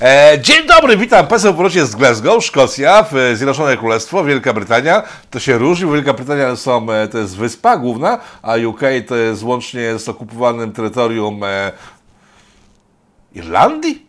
E, dzień dobry, witam Państwa w z Glasgow, Szkocja, w Zjednoczone Królestwo, Wielka Brytania. To się różni, Wielka Brytania są, e, to jest wyspa główna, a UK to jest łącznie z okupowanym terytorium e, Irlandii?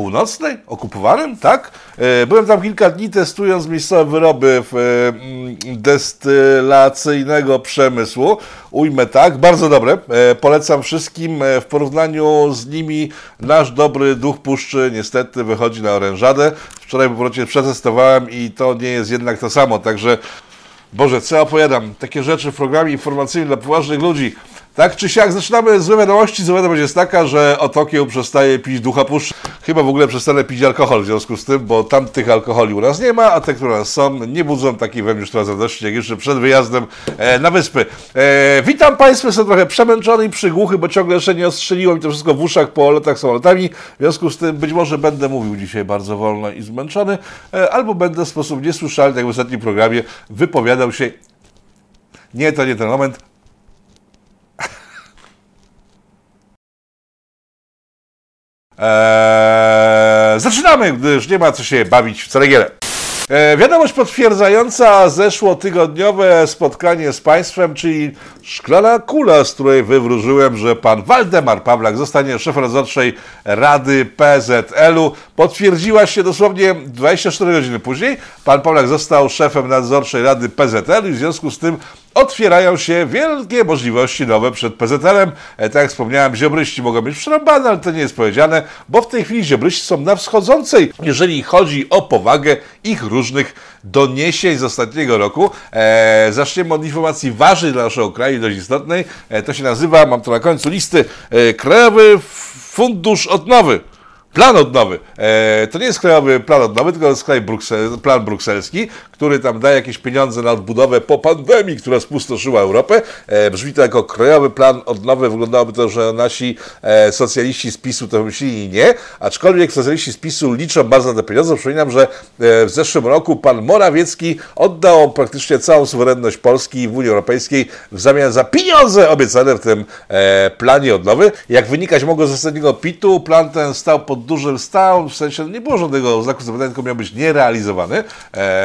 Północnej, okupowanym, tak? E, Byłem tam kilka dni testując miejscowe wyroby e, mm, destylacyjnego przemysłu. Ujmę tak, bardzo dobre. E, Polecam wszystkim. W porównaniu z nimi nasz dobry duch puszczy niestety wychodzi na orężadę. Wczoraj po powrocie przetestowałem i to nie jest jednak to samo, także Boże, co ja opowiadam? Takie rzeczy w programie informacyjnym dla poważnych ludzi. Tak czy siak, zaczynamy złe wiadomości. Zła wiadomość jest taka, że Otokieł przestaje pić ducha puszczy. Chyba w ogóle przestanę pić alkohol w związku z tym, bo tamtych alkoholi u nas nie ma, a te, które u nas są, nie budzą takiej we mnie radości, jak jeszcze przed wyjazdem e, na wyspy. E, witam Państwa, jestem trochę przemęczony i przygłuchy, bo ciągle jeszcze nie ostrzeliło mi to wszystko w uszach po lotach samolotami. W związku z tym być może będę mówił dzisiaj bardzo wolno i zmęczony, e, albo będę w sposób niesłyszalny, jak w ostatnim programie, wypowiadał się nie, to nie ten moment. Eee, zaczynamy, gdyż nie ma co się bawić w ceregielę. E, Wiadomość potwierdzająca zeszłotygodniowe spotkanie z państwem, czyli szklana kula, z której wywróżyłem, że pan Waldemar Pawlak zostanie szefem nadzorczej Rady PZL-u, potwierdziła się dosłownie 24 godziny później. Pan Pawlak został szefem nadzorczej Rady PZL i w związku z tym otwierają się wielkie możliwości nowe przed PZL-em. E, Tak jak wspomniałem, ziobryści mogą być przerąbane, ale to nie jest powiedziane, bo w tej chwili ziobryści są na wschodzącej, jeżeli chodzi o powagę ich różnych doniesień z ostatniego roku. E, zaczniemy od informacji ważnej dla naszego kraju, dość istotnej. E, to się nazywa, mam to na końcu listy, e, Krajowy Fundusz Odnowy. Plan odnowy. E, to nie jest krajowy plan odnowy, tylko jest kraj bruksel, plan brukselski, który tam daje jakieś pieniądze na odbudowę po pandemii, która spustoszyła Europę. E, brzmi to jako krajowy plan odnowy. Wyglądałoby to, że nasi e, socjaliści z PiSu to wymyślili nie, aczkolwiek socjaliści z PiSu liczą bardzo na te pieniądze. Przypominam, że e, w zeszłym roku pan Morawiecki oddał praktycznie całą suwerenność Polski w Unii Europejskiej w zamian za pieniądze obiecane w tym e, planie odnowy. Jak wynikać mogło z ostatniego PIT-u, plan ten stał pod dużym stał, w sensie nie było żadnego znaku zapytania, tylko miał być nierealizowany e,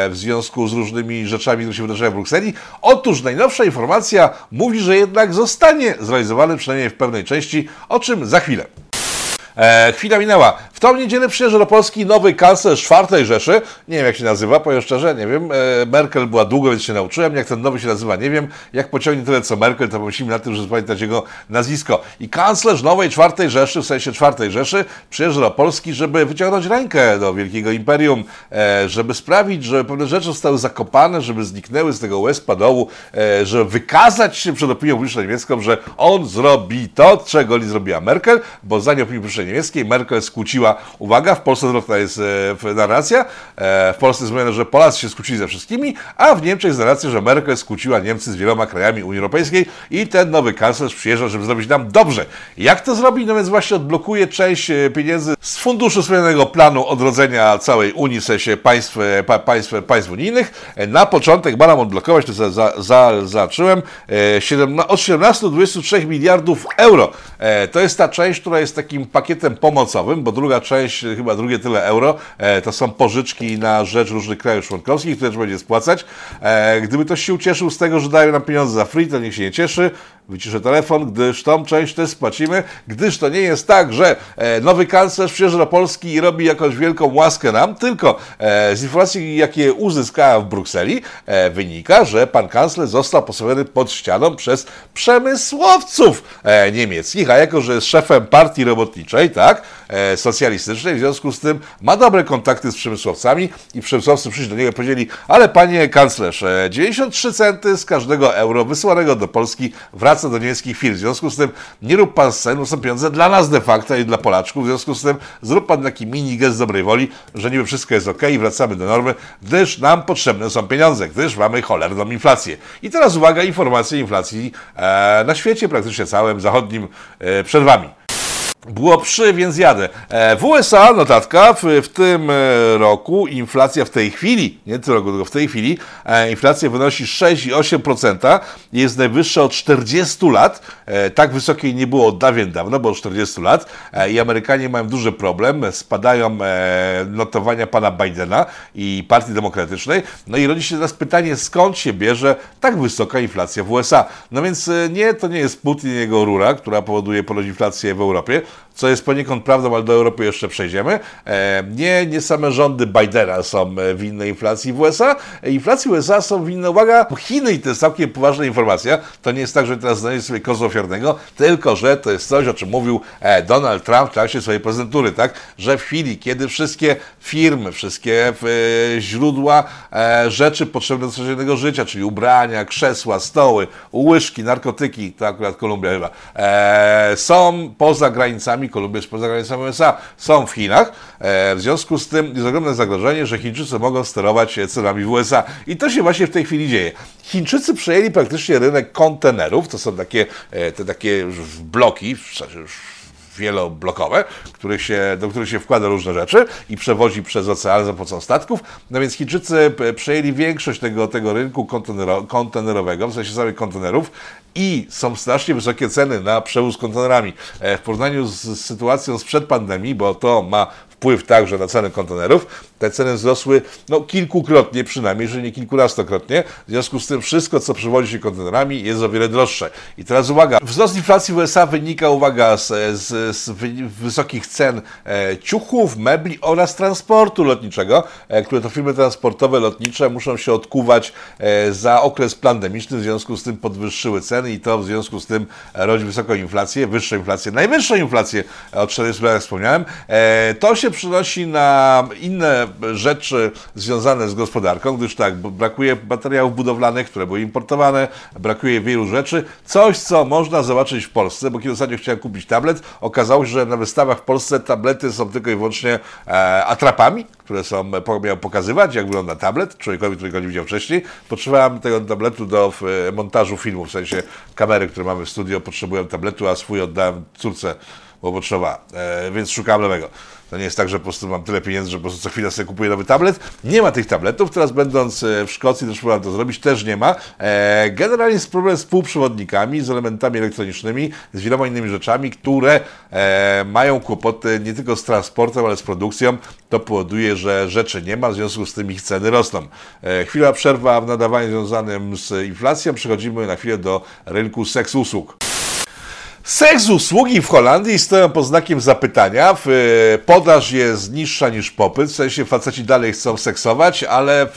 w związku z różnymi rzeczami, które się wydarzają w Brukseli. Otóż najnowsza informacja mówi, że jednak zostanie zrealizowany przynajmniej w pewnej części, o czym za chwilę. E, chwila minęła. Tą niedzielę przyjeżdża do Polski nowy kanclerz czwartej Rzeszy. Nie wiem, jak się nazywa, powiem szczerze, nie wiem. E, Merkel była długo, więc się nauczyłem. Jak ten nowy się nazywa, nie wiem. Jak pociągnie tyle co Merkel, to pomyślimy na tym, żeby zapamiętać jego nazwisko. I kanclerz nowej czwartej Rzeszy, w sensie czwartej Rzeszy, przyjeżdża do Polski, żeby wyciągnąć rękę do wielkiego imperium, e, żeby sprawić, żeby pewne rzeczy zostały zakopane, żeby zniknęły z tego łezpa dołu, e, żeby wykazać się przed opinią publiczną niemiecką, że on zrobi to, czego nie zrobiła Merkel, bo zdaniem opinii publicznej niemieckiej Merkel skłóciła, uwaga, w Polsce zwrotna jest e, narracja, e, w Polsce jest mówione, że Polacy się skłócili ze wszystkimi, a w Niemczech jest narracja, że Merkel skłóciła Niemcy z wieloma krajami Unii Europejskiej i ten nowy kanclerz przyjeżdża, żeby zrobić nam dobrze. Jak to zrobi? No więc właśnie odblokuje część e, pieniędzy z funduszu wspomnianego planu odrodzenia całej Unii, w sensie państw, pa, państw, państw unijnych. Na początek ma nam odblokować, to za, za, za, zacząłem, siedem, od 17 do 23 miliardów euro. To jest ta część, która jest takim pakietem pomocowym, bo druga część, e, chyba drugie tyle euro, e, to są pożyczki na rzecz różnych krajów członkowskich, które trzeba będzie spłacać. E, Gdyby ktoś się ucieszył z tego, że dają nam pieniądze za free, to niech się nie cieszy. Wyciszę telefon, gdyż tą część też spłacimy, gdyż to nie jest tak, że e, nowy kanclerz przyjeżdża do Polski i robi jakąś wielką łaskę nam, tylko e, z informacji, jakie uzyskałem w Brukseli, e, wynika, że pan kanclerz został postawiony pod ścianą przez przemysłowców niemieckich, a jako, że jest szefem partii robotniczej, tak, socjalistycznej, w związku z tym ma dobre kontakty z przemysłowcami i przemysłowcy przyszli do niego i powiedzieli, ale panie kanclerz, e, 93 centy z każdego euro wysyłanego do Polski wraca do niemieckich firm. W związku z tym nie rób pan scen, są pieniądze dla nas de facto i dla Polaczków. W związku z tym zrób pan taki mini gest dobrej woli, że niby wszystko jest ok i wracamy do normy, gdyż nam potrzebne są pieniądze, gdyż mamy cholerną inflację. I teraz uwaga, informacje inflacji e, na świecie praktycznie całym zachodnim e, przed wami. Było przy, więc jadę. E, w USA, notatka, w, w tym e, roku inflacja w tej chwili, nie tym roku, tylko w tej chwili, e, inflacja wynosi 6,8%, jest najwyższa od 40 lat. Tak wysokiej nie było od dawien dawno, bo od 40 lat. I Amerykanie mają duży problem, spadają notowania pana Bidena i Partii Demokratycznej. No i rodzi się teraz pytanie, skąd się bierze tak wysoka inflacja w USA. No więc nie, to nie jest Putin i jego rura, która powoduje ponoć inflację w Europie, co jest poniekąd prawdą, ale do Europy jeszcze przejdziemy. E, nie, nie same rządy Bidena są e, winne inflacji w USA. Inflacji w USA są winne, uwaga, Chiny i to jest całkiem poważna informacja. To nie jest tak, że teraz znajdzie sobie kozła ofiarnego, tylko że to jest coś, o czym mówił e, Donald Trump w czasie swojej prezydentury, tak? Że w chwili, kiedy wszystkie firmy, wszystkie źródła rzeczy potrzebne do codziennego życia, czyli ubrania, krzesła, stoły, łyżki, narkotyki, to akurat Kolumbia chyba, są poza granicami granicami, Kolumbia jest poza granicami USA, są w Chinach. E, w związku z tym jest ogromne zagrożenie, że Chińczycy mogą sterować cenami w USA. I to się właśnie w tej chwili dzieje. Chińczycy przejęli praktycznie rynek kontenerów, to są takie, e, te takie bloki, wieloblokowe, się, do których się wkłada różne rzeczy i przewozi przez ocean za pomocą statków. No więc Chińczycy przejęli większość tego, tego rynku kontenero, kontenerowego, w sensie samych kontenerów i są strasznie wysokie ceny na przewóz kontenerami. E, w porównaniu z sytuacją sprzed pandemii, bo to ma wpływ także na ceny kontenerów. Te ceny wzrosły no, kilkukrotnie przynajmniej, jeżeli nie kilkunastokrotnie. W związku z tym wszystko, co przewozi się kontenerami jest o wiele droższe. I teraz uwaga, wzrost inflacji w USA wynika, uwaga, z, z, z wysokich cen e, ciuchów, mebli oraz transportu lotniczego, e, które to firmy transportowe lotnicze muszą się odkuwać e, za okres pandemiczny, w związku z tym podwyższyły ceny i to w związku z tym rodzi wysoką inflację, wyższą inflację, najwyższą inflację od 40 lat, jak wspomniałem. E, to się przynosi na inne rzeczy związane z gospodarką, gdyż tak, brakuje materiałów budowlanych, które były importowane, brakuje wielu rzeczy. Coś, co można zobaczyć w Polsce, bo kiedy ostatnio chciałem kupić tablet, okazało się, że na wystawach w Polsce tablety są tylko i wyłącznie e, atrapami, które są, miały pokazywać, jak wygląda tablet, człowiekowi, który go nie widział wcześniej. Potrzebowałem tego tabletu do montażu filmu, w sensie kamery, które mamy w studio, potrzebuję tabletu, a swój oddałem córce, bo potrzebowała, e, więc szukałem nowego. To nie jest tak, że po prostu mam tyle pieniędzy, że po prostu co chwilę sobie kupuję nowy tablet. Nie ma tych tabletów. Teraz będąc e, w Szkocji też próbowałem to zrobić, też nie ma. E, generalnie jest problem z półprzewodnikami, z elementami elektronicznymi, z wieloma innymi rzeczami, które e, mają kłopoty nie tylko z transportem, ale z produkcją. To powoduje, że rzeczy nie ma, w związku z tym ich ceny rosną. Chwila przerwa w nadawaniu związanym z inflacją. Przechodzimy na chwilę do rynku seks usług. Seks usługi w Holandii stoją pod znakiem zapytania. Podaż jest niższa niż popyt, w sensie faceci dalej chcą seksować, ale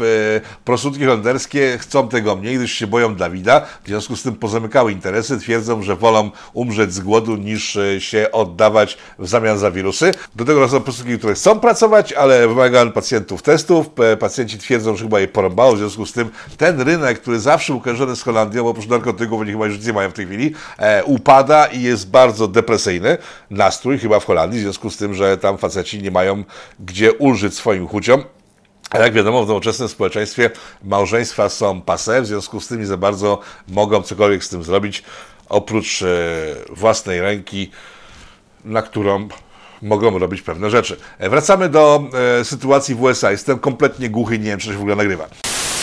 prostytutki holenderskie chcą tego mniej, gdyż się boją Dawida. W związku z tym pozamykały interesy, twierdzą, że wolą umrzeć z głodu niż e, się oddawać w zamian za wirusy. Do tego są prostytutki, które chcą pracować, ale wymagają pacjentów testów. Pacjenci twierdzą, że chyba je porąbało, w związku z tym ten rynek, który zawsze był z Holandią, bo oprócz narkotyków oni chyba już nie mają w tej chwili, e, upada i jest bardzo depresyjny nastrój chyba w Holandii, w związku z tym, że tam faceci nie mają gdzie ulżyć swoim chuciom. A jak wiadomo, w nowoczesnym społeczeństwie małżeństwa są pase, w związku z tym nie za bardzo mogą cokolwiek z tym zrobić, oprócz e, własnej ręki, na którą mogą robić pewne rzeczy. E, wracamy do e, sytuacji w USA. Jestem kompletnie głuchy, nie wiem, czy się w ogóle nagrywa.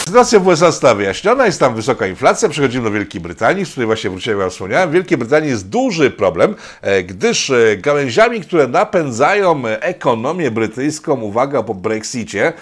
Sytuacja w USA została wyjaśniona, jest tam wysoka inflacja. Przechodzimy do Wielkiej Brytanii, z której właśnie wróciłem, jak wspomniałem. W Wielkiej Brytanii jest duży problem, e, gdyż e, gałęziami, które napędzają e, ekonomię brytyjską, uwaga, po Brexicie,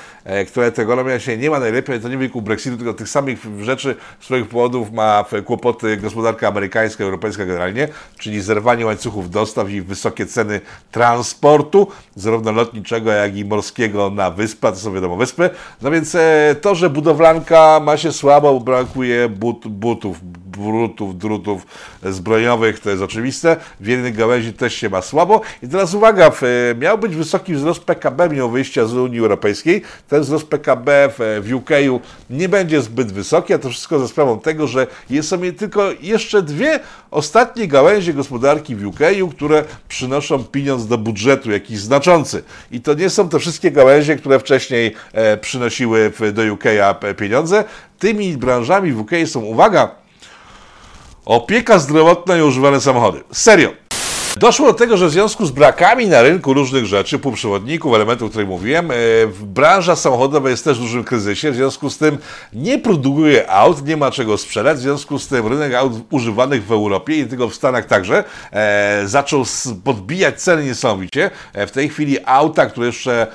która ta ekonomia się nie ma najlepiej, to nie wyniku Brexitu, tylko tych samych rzeczy, z których powodów ma kłopoty gospodarka amerykańska, europejska generalnie, czyli zerwanie łańcuchów dostaw i wysokie ceny transportu, zarówno lotniczego, jak i morskiego na wyspę, to są wiadomo wyspy. No więc to, że budowlane Ma się słabo, bo brakuje but, butów, brutów, drutów zbrojeniowych, to jest oczywiste. W jednej gałęzi też się ma słabo. I teraz uwaga, miał być wysoki wzrost PKB mimo wyjścia z Unii Europejskiej. Ten wzrost PKB w, UK nie będzie zbyt wysoki, a to wszystko za sprawą tego, że sobie tylko jeszcze dwie ostatnie gałęzie gospodarki w UK, które przynoszą pieniądz do budżetu, jakiś znaczący. I to nie są te wszystkie gałęzie, które wcześniej e, przynosiły do UK pieniądze. Tymi branżami w UK są, uwaga, opieka zdrowotna i używane samochody. Serio. Doszło do tego, że w związku z brakami na rynku różnych rzeczy, półprzewodników, elementów, o których mówiłem, e, branża samochodowa jest też w dużym kryzysie, w związku z tym nie produkuje aut, nie ma czego sprzedać, w związku z tym rynek aut używanych w Europie i tylko w Stanach także e, zaczął podbijać ceny niesamowicie. E, w tej chwili auta, które jeszcze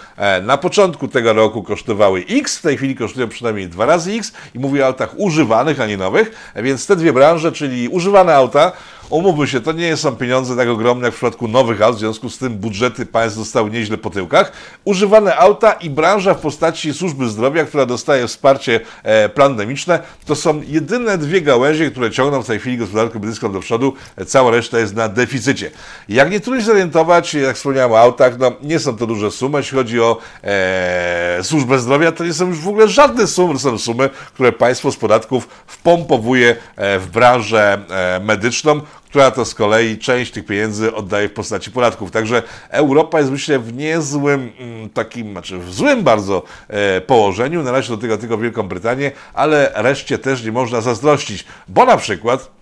na początku tego roku kosztowały X, w tej chwili kosztują przynajmniej dwa razy X i mówię o autach używanych, a nie nowych, więc te dwie branże, czyli używane auta, Umówmy się, to nie są pieniądze tak ogromne jak w przypadku nowych aut, w związku z tym budżety państw zostały nieźle po tyłkach. Używane auta i branża w postaci służby zdrowia, która dostaje wsparcie e, pandemiczne, to są jedyne dwie gałęzie, które ciągną w tej chwili gospodarkę brytyjską do przodu. Cała reszta jest na deficycie. Jak nie trudno się zorientować, jak wspomniałem o autach, no nie są to duże sumy. Jeśli chodzi o e, służbę zdrowia, to nie są już w ogóle żadne sumy, to są sumy, które państwo z podatków wpompowuje e, w branżę e, medyczną która to z kolei część tych pieniędzy oddaje w postaci podatków. Także Europa jest myślę w niezłym mm, takim, znaczy w złym bardzo e, położeniu. Należy do tego tylko Wielką Brytanię, ale reszcie też nie można zazdrościć, bo na przykład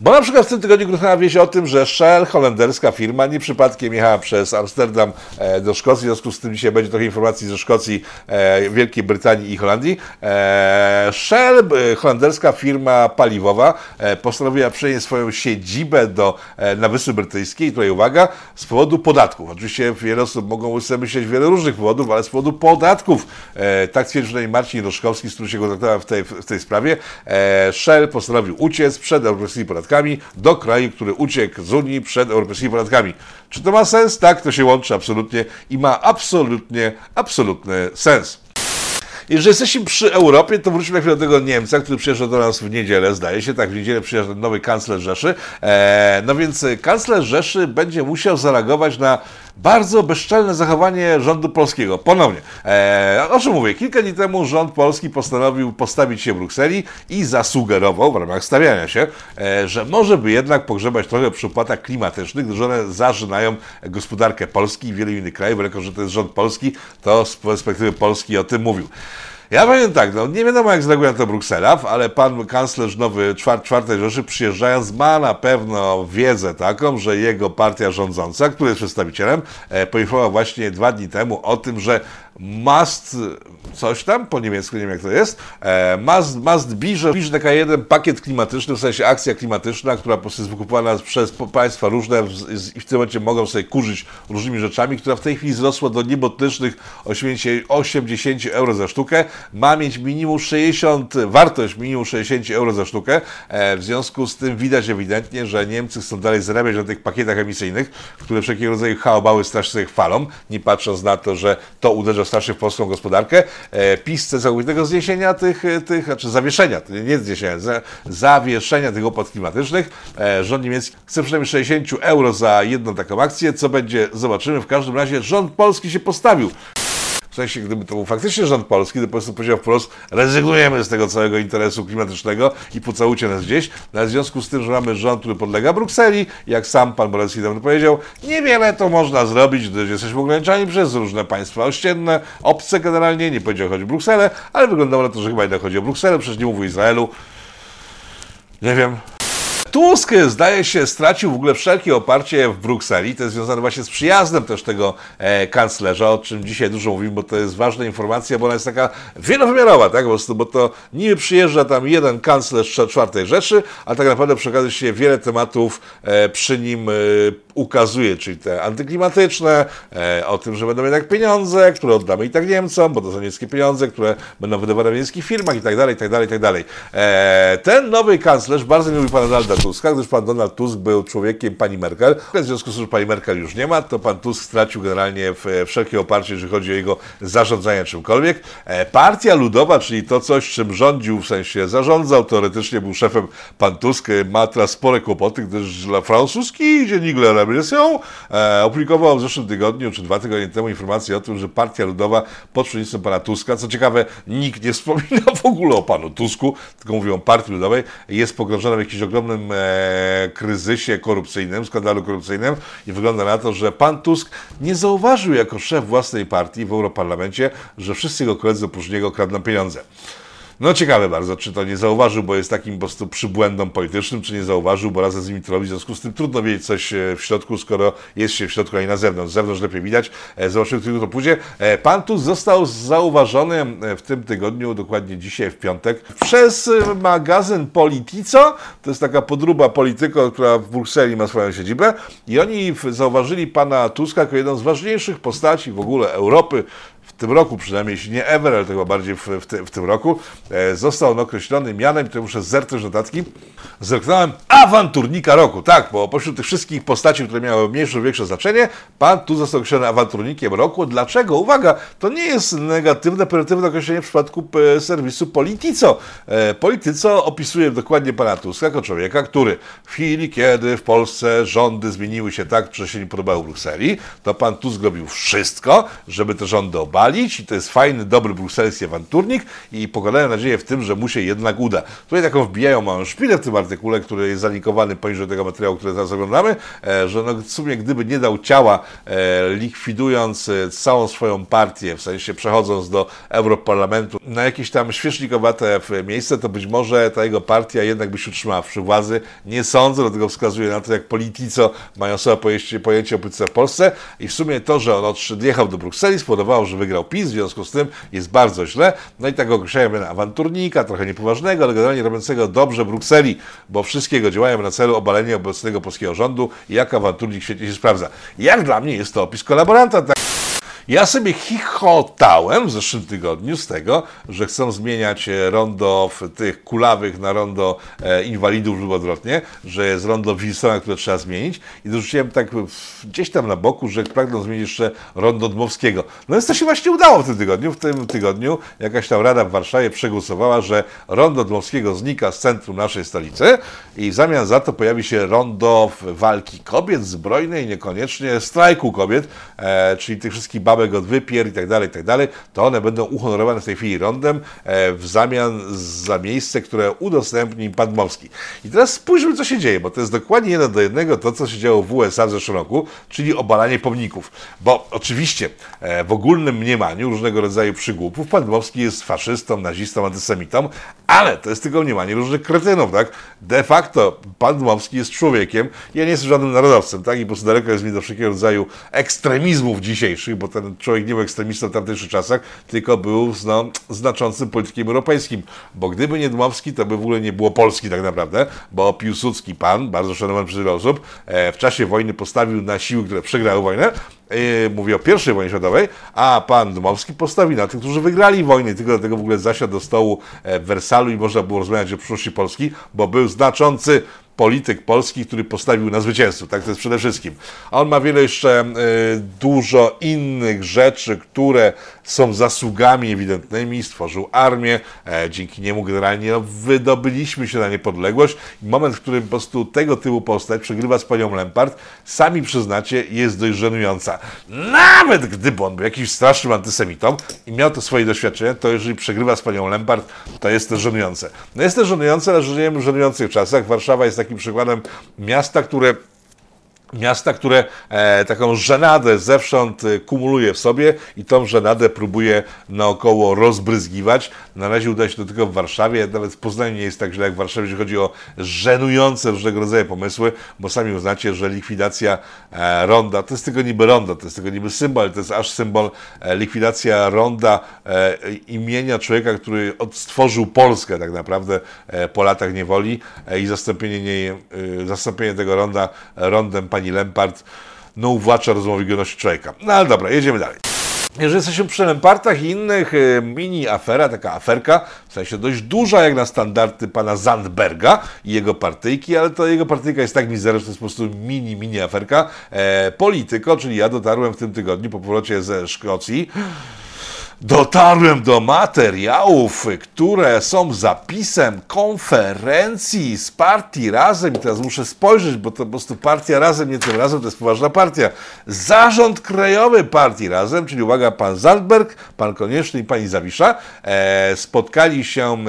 bo na przykład w tym tygodniu grunęła wieść o tym, że Shell, holenderska firma, nie przypadkiem jechała przez Amsterdam e, do Szkocji, w związku z tym dzisiaj będzie trochę informacji ze Szkocji, e, Wielkiej Brytanii i Holandii. E, Shell, holenderska firma paliwowa, postanowiła przenieść swoją siedzibę do, na Wyspy Brytyjskiej, tutaj uwaga, z powodu podatków. Oczywiście wiele osób mogą sobie myśleć wiele różnych powodów, ale z powodu podatków. Tak twierdził Marcin Roszkowski, z którym się kontaktowałem w tej, w tej sprawie. Shell postanowił uciec przed europejskimi podatkami podatkami do kraju, który uciekł z Unii przed europejskimi podatkami. Czy to ma sens? Tak, to się łączy absolutnie i ma absolutnie, absolutny sens. Jeżeli jesteśmy przy Europie, to wróćmy na chwilę do tego Niemca, który przyjeżdża do nas w niedzielę, zdaje się, tak, w niedzielę przyjeżdża nowy kanclerz Rzeszy. Eee, no więc kanclerz Rzeszy będzie musiał zareagować na bardzo bezczelne zachowanie rządu polskiego. Ponownie. Eee, o czym mówię? Kilka dni temu rząd polski postanowił postawić się w Brukseli i zasugerował w ramach stawiania się, e, że może by jednak pogrzebać trochę przy opłatach klimatycznych, gdyż one zażynają gospodarkę Polski i wielu innych krajów, jako że to jest rząd polski, to z perspektywy Polski o tym mówił. Ja powiem tak, no nie wiadomo jak zareaguje na to Bruksela, ale pan kanclerz nowy czwart, czwartej Rzeszy przyjeżdżając ma na pewno wiedzę taką, że jego partia rządząca, który jest przedstawicielem, e, poinformował właśnie dwa dni temu o tym, że must coś tam, po niemiecku nie wiem jak to jest, e, must, must be, że pisze taka jeden pakiet klimatyczny, w sensie akcja klimatyczna, która po prostu jest wykupowana przez państwa różne i w tym momencie mogą sobie kurzyć różnymi rzeczami, która w tej chwili wzrosła do niebotycznych 80 euro za sztukę, ma mieć minimum 60, wartość minimum 60 euro za sztukę, e, w związku z tym widać ewidentnie, że Niemcy chcą dalej zarabiać na tych pakietach emisyjnych, które wszelkiego rodzaju chaobały strasznie chwalą, nie patrząc na to, że to uderza strasznie w polską gospodarkę. E, PiS chce całkowitego zniesienia tych, e, tych znaczy zawieszenia, nie zniesienia, zawieszenia tych opłat klimatycznych. E, rząd niemiecki chce przynajmniej 60 euro za jedną taką akcję, co będzie, zobaczymy. W każdym razie rząd polski się postawił w sensie, gdyby to był faktycznie rząd polski, to po prostu powiedział wprost, rezygnujemy z tego całego interesu klimatycznego i pocałujcie nas gdzieś. No, w związku z tym, że mamy rząd, który podlega Brukseli, jak sam pan Borelski dawno powiedział, niewiele to można zrobić, gdyż jesteśmy ograniczani przez różne państwa ościenne, obce generalnie, nie powiedział chodzi Brukselę, ale wyglądało na to, że chyba jednak chodzi o Brukselę, przecież nie mówił Izraelu. Nie wiem, Tusk zdaje się stracił w ogóle wszelkie oparcie w Brukseli. To jest związane właśnie z przyjazdem też tego e, kanclerza, o czym dzisiaj dużo mówimy, bo to jest ważna informacja, bo ona jest taka wielowymiarowa, tak? Po prostu, bo to niby przyjeżdża tam jeden kanclerz czwartej rzeczy, a tak naprawdę przy okazji się wiele tematów e, przy nim e, ukazuje, czyli te antyklimatyczne, e, o tym, że będą jednak pieniądze, które oddamy i tak Niemcom, bo to są niemieckie pieniądze, które będą wydawane w niemieckich firmach i tak dalej, i tak dalej, i tak dalej. E, ten nowy kanclerz bardzo nie lubi pana Donalda Tuska, gdyż pan Donald Tusk był człowiekiem pani Merkel. W związku z tym, że pani Merkel już nie ma, to pan Tusk stracił generalnie wszelkie oparcie, jeżeli chodzi o jego zarządzanie czymkolwiek. E, Partia Ludowa, czyli to coś, czym rządził, w sensie zarządzał, teoretycznie był szefem pan Tusk, ma teraz spore kłopoty, gdyż dla francuski dziennik Le Rebellion e, opublikował w zeszłym tygodniu, czy dwa tygodnie temu informację o tym, że Partia Ludowa pod przewodnictwem pana Tuska, co ciekawe, nikt nie wspomina w ogóle o panu Tusku, tylko mówią o Partii Ludowej, jest pogrążona w jakimś ogromnym e, kryzysie korupcyjnym, skandalu korupcyjnym i wygląda na to, że pan Tusk nie zauważył jako szef własnej partii w Europarlamencie, że wszyscy jego koledzy oprócz niego kradną pieniądze. No ciekawe bardzo, czy to nie zauważył, bo jest takim po prostu przybłędem politycznym, czy nie zauważył, bo razem z nimi to robi, w związku z tym trudno wiedzieć coś w środku, skoro jest się w środku, a nie na zewnątrz. Z zewnątrz lepiej widać. Zobaczymy, który to pójdzie. Pan tu został zauważony w tym tygodniu, dokładnie dzisiaj w piątek, przez magazyn Politico. To jest taka podruba Polityko, która w Brukseli ma swoją siedzibę i oni zauważyli pana Tuska jako jedną z ważniejszych postaci w ogóle Europy, w tym roku przynajmniej, jeśli nie ever, ale chyba bardziej w, w, w tym roku, e, został on określony mianem, tutaj muszę zerknąć notatki, zerknąłem awanturnika roku, tak, bo pośród tych wszystkich postaci, które miały mniejsze lub większe znaczenie, pan tu został określony awanturnikiem roku. Dlaczego? Uwaga, to nie jest negatywne, pejoratywne określenie w przypadku e, serwisu Politico. E, Politico opisuje dokładnie pana Tuska jako człowieka, który w chwili, kiedy w Polsce rządy zmieniły się tak, że się nie podobały Brukseli, to pan Tusk robił wszystko, żeby te rządy obalić, i to jest fajny, dobry brukselski awanturnik i pokładają nadzieję w tym, że mu się jednak uda. Tutaj taką wbijają małą szpilę w tym artykule, który jest zalinkowany poniżej tego materiału, który teraz oglądamy, e, że no w sumie gdyby nie dał ciała, e, likwidując e, całą swoją partię, w sensie przechodząc do Europarlamentu na jakieś tam świecznikowate miejsce, to być może ta jego partia jednak by się utrzymała przy władzy. Nie sądzę, dlatego wskazuje na to, jak polityco mają sobie pojęcie, pojęcie o polityce w Polsce i w sumie to, że on odjechał do Brukseli spowodowało, że wygrał PiS, w związku z tym jest bardzo źle. No i tak określają awanturnika, trochę niepoważnego, ale generalnie robiącego dobrze Brukseli, bo wszystkiego działają na celu obalenia obecnego polskiego rządu i jak awanturnik świetnie się sprawdza. Jak dla mnie jest to opis kolaboranta. Ja sobie chichotałem w zeszłym tygodniu z tego, że chcą zmieniać e, rondo tych kulawych na rondo e, inwalidów lub odwrotnie, że jest rondo Wilsona, które trzeba zmienić i dorzuciłem tak gdzieś tam na boku, że pragną zmienić jeszcze rondo Dmowskiego. No więc to się właśnie udało w tym tygodniu. W tym tygodniu jakaś tam rada w Warszawie przegłosowała, że rondo Dmowskiego znika z centrum naszej stolicy i w zamian za to pojawi się rondo walki kobiet zbrojnej, niekoniecznie strajku kobiet, e, czyli tych wszystkich bab babek od wypier i tak dalej, i tak dalej, to one będą uhonorowane w tej chwili rondem e, w zamian za miejsce, które udostępni Pan Dmowski. I teraz spójrzmy, co się dzieje, bo to jest dokładnie jeden do jednego to, co się działo w USA w zeszłym roku, czyli obalanie pomników. Bo oczywiście e, w ogólnym mniemaniu różnego rodzaju przygłupów Pan Dmowski jest faszystą, nazistą, antysemitą, ale to jest tylko mniemanie różnych kretynów, tak? De facto Pan Dmowski jest człowiekiem, ja nie jestem żadnym narodowcem, tak? I po prostu daleko jest mi do wszelkiego rodzaju ekstremizmów dzisiejszych, bo ten człowiek nie był ekstremistą w tamtych czasach, tylko był no, znaczącym politykiem europejskim. Bo gdyby nie Dmowski, to by w ogóle nie było Polski tak naprawdę, bo Piłsudski pan, bardzo szanowany przez wiele osób, e, w czasie wojny postawił na siły, które przegrały wojnę, e, mówię o I wojnie światowej, a pan Dmowski postawił na tych, którzy wygrali wojnę. Tylko dlatego w ogóle zasiadł do stołu e, w Wersalu i można było rozmawiać o przyszłości Polski, bo był znaczący polityk polski, który postawił na zwycięstwo, tak to jest przede wszystkim. A on ma wiele jeszcze y, dużo innych rzeczy, które są zasługami ewidentnymi, stworzył armię, e, dzięki niemu generalnie no, wydobyliśmy się na niepodległość. Moment, w którym po prostu tego typu postać przegrywa z panią Lempart, sami przyznacie, jest dość żenująca. Nawet gdyby on był jakimś strasznym antysemitą i miał to swoje doświadczenie, to jeżeli przegrywa z panią Lempart, to jest to żenujące. No jest to żenujące, ale żyjemy w żenujących czasach. Warszawa jest takim przykładem miasta, które miasta, które e, taką żenadę zewsząd e, kumuluje w sobie i tą żenadę próbuje naokoło rozbryzgiwać. Na razie uda się to tylko w Warszawie, nawet w Poznaniu nie jest tak źle jak w Warszawie, jeżeli chodzi o żenujące różnego rodzaju pomysły, bo sami uznacie, że likwidacja e, ronda, to jest tylko niby ronda, to jest tylko niby symbol, to jest aż symbol e, likwidacja ronda e, imienia człowieka, który odstworzył Polskę tak naprawdę e, po latach niewoli i zastąpienie, nie, zastąpienie tego ronda rondem pani Lempart, no uwłacza rozmowy godności człowieka. No ale dobra, jedziemy dalej. Jeżeli jesteśmy przy Lempartach i innych, y, mini afera, taka aferka, w sensie dość duża jak na standardy pana Zandberga i jego partyjki, ale to jego partyjka jest tak mizerna, że to jest po prostu mini, mini aferka. E, Polityko, czyli ja dotarłem w tym tygodniu po powrocie ze Szkocji, dotarłem do materiałów, które są zapisem konferencji z partii Razem. I teraz muszę spojrzeć, bo to po prostu partia Razem, nie tym razem, to jest poważna partia. Zarząd Krajowy Partii Razem, czyli uwaga, pan Zandberg, pan Konieczny i pani Zawisza, e, spotkali się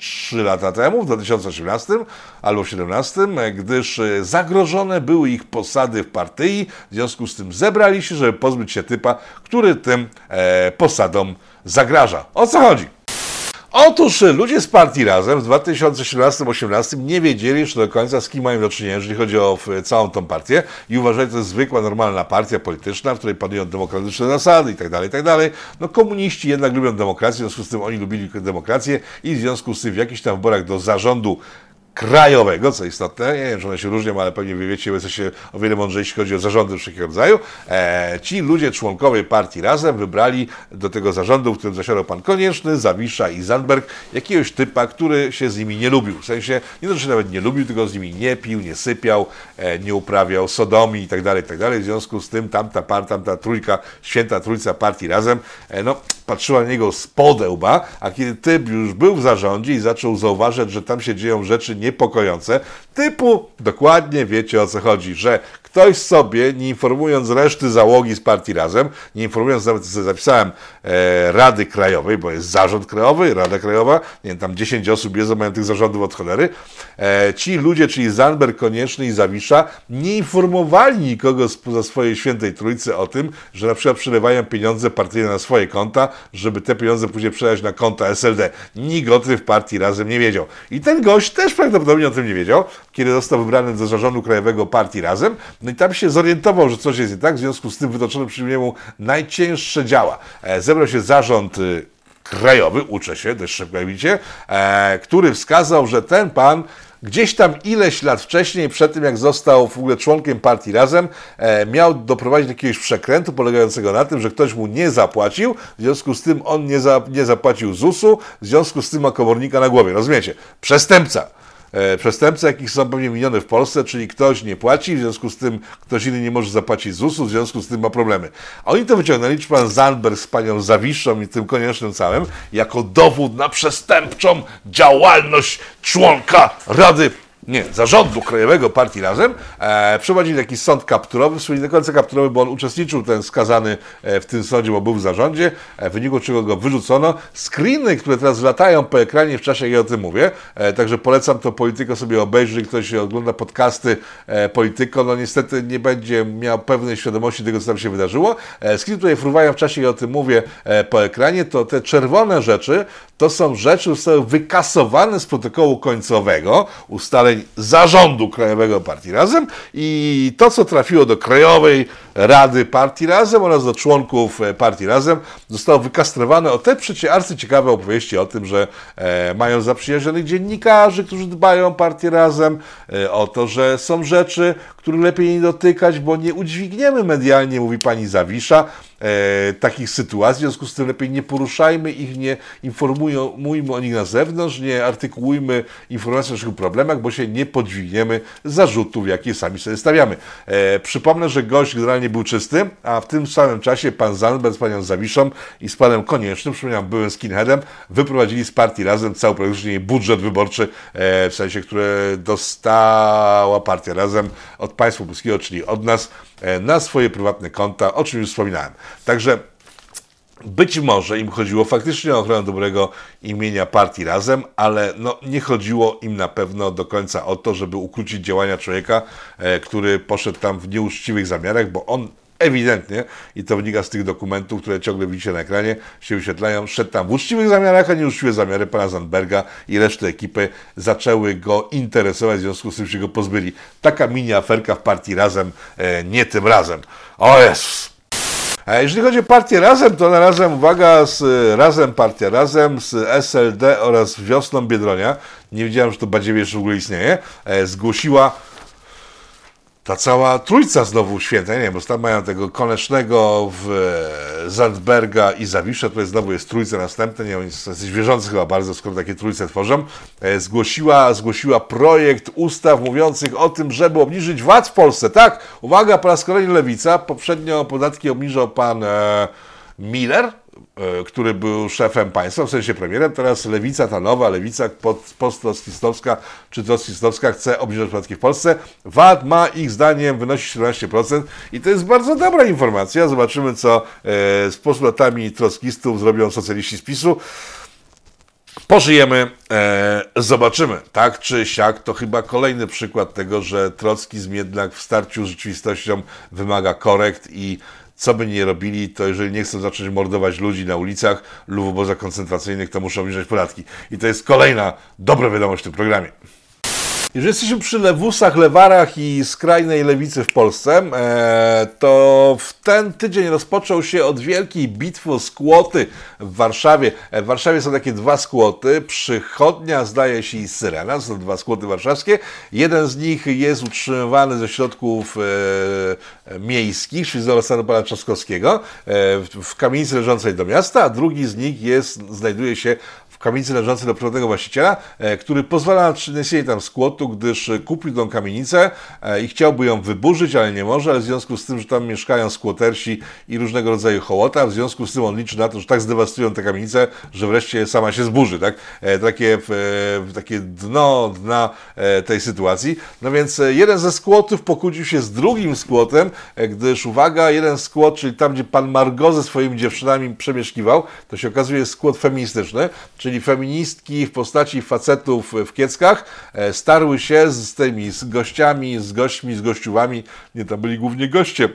trzy lata temu, w 2018 albo 2017, gdyż zagrożone były ich posady w partii. W związku z tym zebrali się, żeby pozbyć się typa, który tym e, posadom zagraża. O co chodzi? Otóż ludzie z partii Razem w 2017-2018 nie wiedzieli jeszcze do końca, z kim mają do czynienia, jeżeli chodzi o całą tą partię i uważali, że to jest zwykła, normalna partia polityczna, w której panują demokratyczne zasady i tak dalej, i tak. No komuniści jednak lubią demokrację, w związku z tym oni lubili demokrację i w związku z tym w jakichś tam wyborach do zarządu krajowego, co istotne, nie wiem, czy one się różnią, ale pewnie wy wiecie, bo jesteście o wiele mądrzejsi, chodzi o zarządy wszelkiego rodzaju. E, ci ludzie, członkowie partii Razem wybrali do tego zarządu, w którym zasiadał pan Konieczny, Zawisza i Zandberg, jakiegoś typa, który się z nimi nie lubił. W sensie, nie to, że nawet nie lubił, tylko z nimi nie pił, nie sypiał, e, nie uprawiał sodomii i tak dalej, tak dalej. W związku z tym tamta tamta trójka, święta trójca partii Razem, e, no, patrzyła na niego z podełba, a kiedy typ już był w zarządzie i zaczął zauważyć, że tam się dzieją rzeczy niepokojące, typu dokładnie wiecie o co chodzi, że ktoś sobie, nie informując reszty załogi z partii Razem, nie informując nawet, co zapisałem, e, Rady Krajowej, bo jest zarząd krajowy, Rada Krajowa, nie wiem, tam 10 osób jest, mają tych zarządów od cholery, e, ci ludzie, czyli Zanberg, Konieczny i Zawisza, nie informowali nikogo spoza swojej świętej trójcy o tym, że na przykład przelewają pieniądze partyjne na swoje konta, żeby te pieniądze później przelać na konta SLD. Nikt o tym w partii Razem nie wiedział. I ten gość też prawdopodobnie o tym nie wiedział, kiedy został wybrany do zarządu krajowego partii Razem, no i tam się zorientował, że coś jest nie tak, w związku z tym wytoczono przy niemu najcięższe działa. E, zebrał się zarząd y, krajowy, uczę się, dość szybko widzicie, e, który wskazał, że ten pan gdzieś tam ileś lat wcześniej, przed tym jak został w ogóle członkiem partii Razem, e, miał doprowadzić do jakiegoś przekrętu polegającego na tym, że ktoś mu nie zapłacił, w związku z tym on nie, za, nie zapłacił ZUS-u, w związku z tym ma komornika na głowie. Rozumiecie? Przestępca. E, przestępcy, jakich są pewnie miliony w Polsce, czyli ktoś nie płaci, w związku z tym ktoś inny nie może zapłacić ZUS-u, w związku z tym ma problemy. A oni to wyciągnęli, czy pan Zandberg z panią Zawiszą i tym koniecznym całym, jako dowód na przestępczą działalność członka Rady nie, zarządu krajowego partii Razem, e, przeprowadzili taki sąd kapturowy, w sumie do końca kapturowy, bo on uczestniczył, ten skazany e, w tym sądzie, bo był w zarządzie, e, w wyniku czego go wyrzucono. Screeny, które teraz latają po ekranie w czasie, jak ja o tym mówię, e, także polecam to Polityko sobie obejrzeć, jeżeli ktoś ogląda podcasty e, Polityko, no niestety nie będzie miał pewnej świadomości tego, co tam się wydarzyło. E, screeny, które fruwają w czasie, jak ja o tym mówię, e, po ekranie, to te czerwone rzeczy, to są rzeczy, które zostały wykasowane z protokołu końcowego, ustaleń zarządu Krajowego Partii Razem i to, co trafiło do Krajowej Rady Partii Razem oraz do członków e, Partii Razem, zostało wykastrowane o te przecie arcyciekawe opowieści o tym, że e, mają zaprzyjaźnionych dziennikarzy, którzy dbają o Partię Razem, e, o to, że są rzeczy, których lepiej nie dotykać, bo nie udźwigniemy medialnie, mówi pani Zawisza, e, takich sytuacji, w związku z tym lepiej nie poruszajmy ich, nie informujmy o nich na zewnątrz, nie artykułujmy informacji o naszych problemach, bo się nie podźwigniemy zarzutów, jakie sami sobie stawiamy. E, przypomnę, że gość generalnie był czysty, a w tym samym czasie pan Zanber z panią Zawiszą i z panem Koniecznym, przypominam, byłem skinheadem, wyprowadzili z partii razem cały praktycznie budżet wyborczy, e, w sensie, który dostała partia razem od państwa polskiego, czyli od nas, na swoje prywatne konta, o czym już wspominałem. Także być może im chodziło faktycznie o ochronę dobrego imienia partii razem, ale no, nie chodziło im na pewno do końca o to, żeby ukrócić działania człowieka, e, który poszedł tam w nieuczciwych zamiarach, bo on ewidentnie, i to wynika z tych dokumentów, które ciągle widzicie na ekranie, się wyświetlają, szedł tam w uczciwych zamiarach, a nieuczciwe zamiary pana Zandberga i reszty ekipy zaczęły go interesować, w związku z tym się go pozbyli. Taka mini aferka w partii Razem, e, nie tym razem. O Jezus! A jeżeli chodzi o partię Razem, to na Razem, uwaga, z Razem, Partia Razem, z SLD oraz Wiosną Biedronia, nie wiedziałem, że to Badziewie jeszcze w ogóle istnieje, e, zgłosiła ta cała trójca znowu święta, nie wiem, bo tam mają tego Konecznego, w e, Zandberga i Zawisza, tutaj znowu jest trójca następna, nie wiem, jesteś wierzący chyba bardzo, skoro takie trójce tworzą, e, zgłosiła, zgłosiła projekt ustaw mówiących o tym, żeby obniżyć VAT w Polsce. Tak, uwaga, po raz kolejny Lewica, poprzednio podatki obniżał pan e, Miller, który był szefem państwa, w sensie premierem, teraz lewica, ta nowa lewica post-trotskistowska czy trotskistowska chce obniżyć podatki w Polsce. VAT ma ich zdaniem wynosić 17% i to jest bardzo dobra informacja. Zobaczymy, co e, z postulatami trockistów zrobią socjaliści z PiSu. Pożyjemy, e, zobaczymy. Tak czy siak, to chyba kolejny przykład tego, że trockizm jednak w starciu z rzeczywistością wymaga korekt i co by nie robili, to jeżeli nie chcą zacząć mordować ludzi na ulicach lub w obozach koncentracyjnych, to muszą obniżać podatki. I to jest kolejna dobra wiadomość w tym programie. Jeżeli jesteśmy przy lewusach, lewarach i skrajnej lewicy w Polsce, e, to w ten tydzień rozpoczął się od wielkiej bitwy skłoty w Warszawie. E, w Warszawie są takie dwa skłoty, Przychodnia zdaje się i Syrena, są dwa skłoty warszawskie. Jeden z nich jest utrzymywany ze środków e, miejskich, czyli z Dorostanu pana Trzaskowskiego, w kamienicy leżącej do miasta, a drugi z nich jest, znajduje się kamienicy należącej do prywatnego właściciela, e, który pozwala na przeniesienie tam skłotu, gdyż kupił tą kamienicę e, i chciałby ją wyburzyć, ale nie może, ale w związku z tym, że tam mieszkają skłotersi i różnego rodzaju hołota, w związku z tym on liczy na to, że tak zdewastują tę kamienicę, że wreszcie sama się zburzy, tak? E, takie, takie dno dna tej sytuacji. No więc jeden ze skłotów pokłócił się z drugim skłotem, gdyż uwaga, jeden skłot, czyli tam, gdzie pan Margo ze swoimi dziewczynami przemieszkiwał, to się okazuje skłot feministyczny, czyli czyli feministki w postaci facetów w kieckach, e, starły się z tymi z gościami, z gośćmi, z gościuwami, nie to byli głównie goście,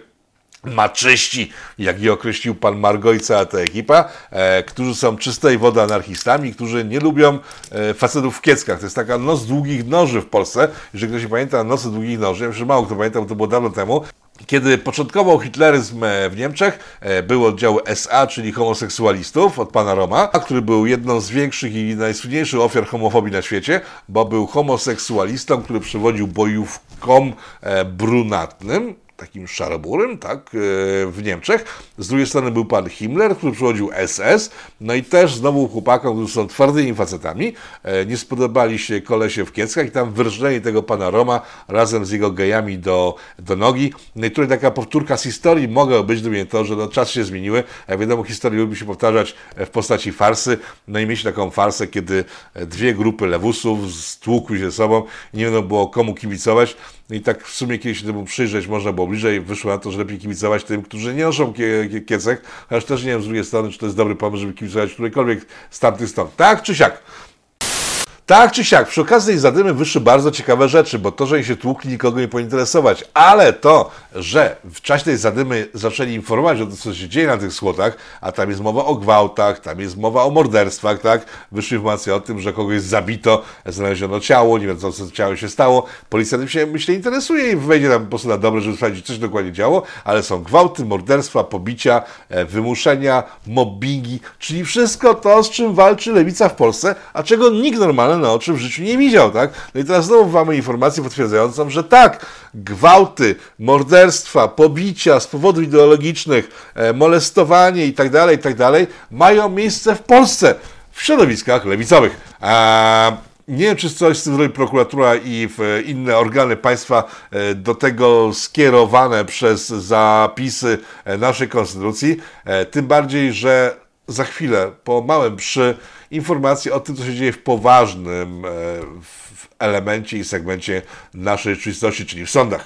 maczyści, jak je określił pan Margojca, a ta ekipa, e, którzy są czystej wody anarchistami, którzy nie lubią e, facetów w kieckach. To jest taka noc długich noży w Polsce. Jeżeli ktoś pamięta nocy długich noży, ja myślę, że mało kto pamięta, bo to było dawno temu, kiedy początkował hitleryzm e, w Niemczech, e, był oddział SA, czyli homoseksualistów od pana Roma, który był jedną z większych i najsłynniejszych ofiar homofobii na świecie, bo był homoseksualistą, który przewodził bojówkom e, brunatnym, takim szaraburym, tak, e, w Niemczech. Z drugiej strony był pan Himmler, który przychodził SS, no i też znowu chłopakom, którzy są twardymi facetami, e, nie spodobali się kolesie w kieckach i tam wyrżnęli tego pana Roma razem z jego gejami do, do nogi. No i tutaj taka powtórka z historii mogła być, gdyby nie to, że no, czas się zmieniły. Jak wiadomo, historia lubi się powtarzać w postaci farsy, no i mieć taką farsę, kiedy dwie grupy lewusów stłukły się ze sobą i nie będą było komu kibicować. No i tak w sumie, kiedy się temu przyjrzeć można było bliżej, wyszło na to, że lepiej kibicować tym, którzy nie noszą kie, kiecek, chociaż też nie wiem z drugiej strony, czy to jest dobry pomysł, żeby kibicować którejkolwiek z tamtych stron. Tak czy siak? Tak czy siak, przy okazji tej zadymy wyszły bardzo ciekawe rzeczy, bo to, że się tłukli, nikogo nie pointeresować, ale to, że w czasie tej zadymy zaczęli informować o tym, co się dzieje na tych słotach, a tam jest mowa o gwałtach, tam jest mowa o morderstwach, tak? Wyszły informacje o tym, że kogoś zabito, znaleziono ciało, nie wiem, co z ciałem się stało. Policja tym się, myślę, interesuje i wejdzie tam po prostu na dobre, żeby sprawdzić, co się dokładnie działo, ale są gwałty, morderstwa, pobicia, e, wymuszenia, mobbingi, czyli wszystko to, z czym walczy lewica w Polsce, a czego nikt normalny na oczy w życiu nie widział, tak? No i teraz znowu mamy informację potwierdzającą, że tak, gwałty, morderstwa, pobicia z powodów ideologicznych, e, molestowanie i tak dalej, i tak dalej, mają miejsce w Polsce, w środowiskach lewicowych. A nie wiem, czy coś z tym zrobi prokuratura i inne organy państwa e, do tego skierowane przez zapisy e, naszej konstytucji. Tym bardziej, że za chwilę, po małym przy informacji o tym, co się dzieje w poważnym w elemencie i segmencie naszej rzeczywistości, czyli w sądach.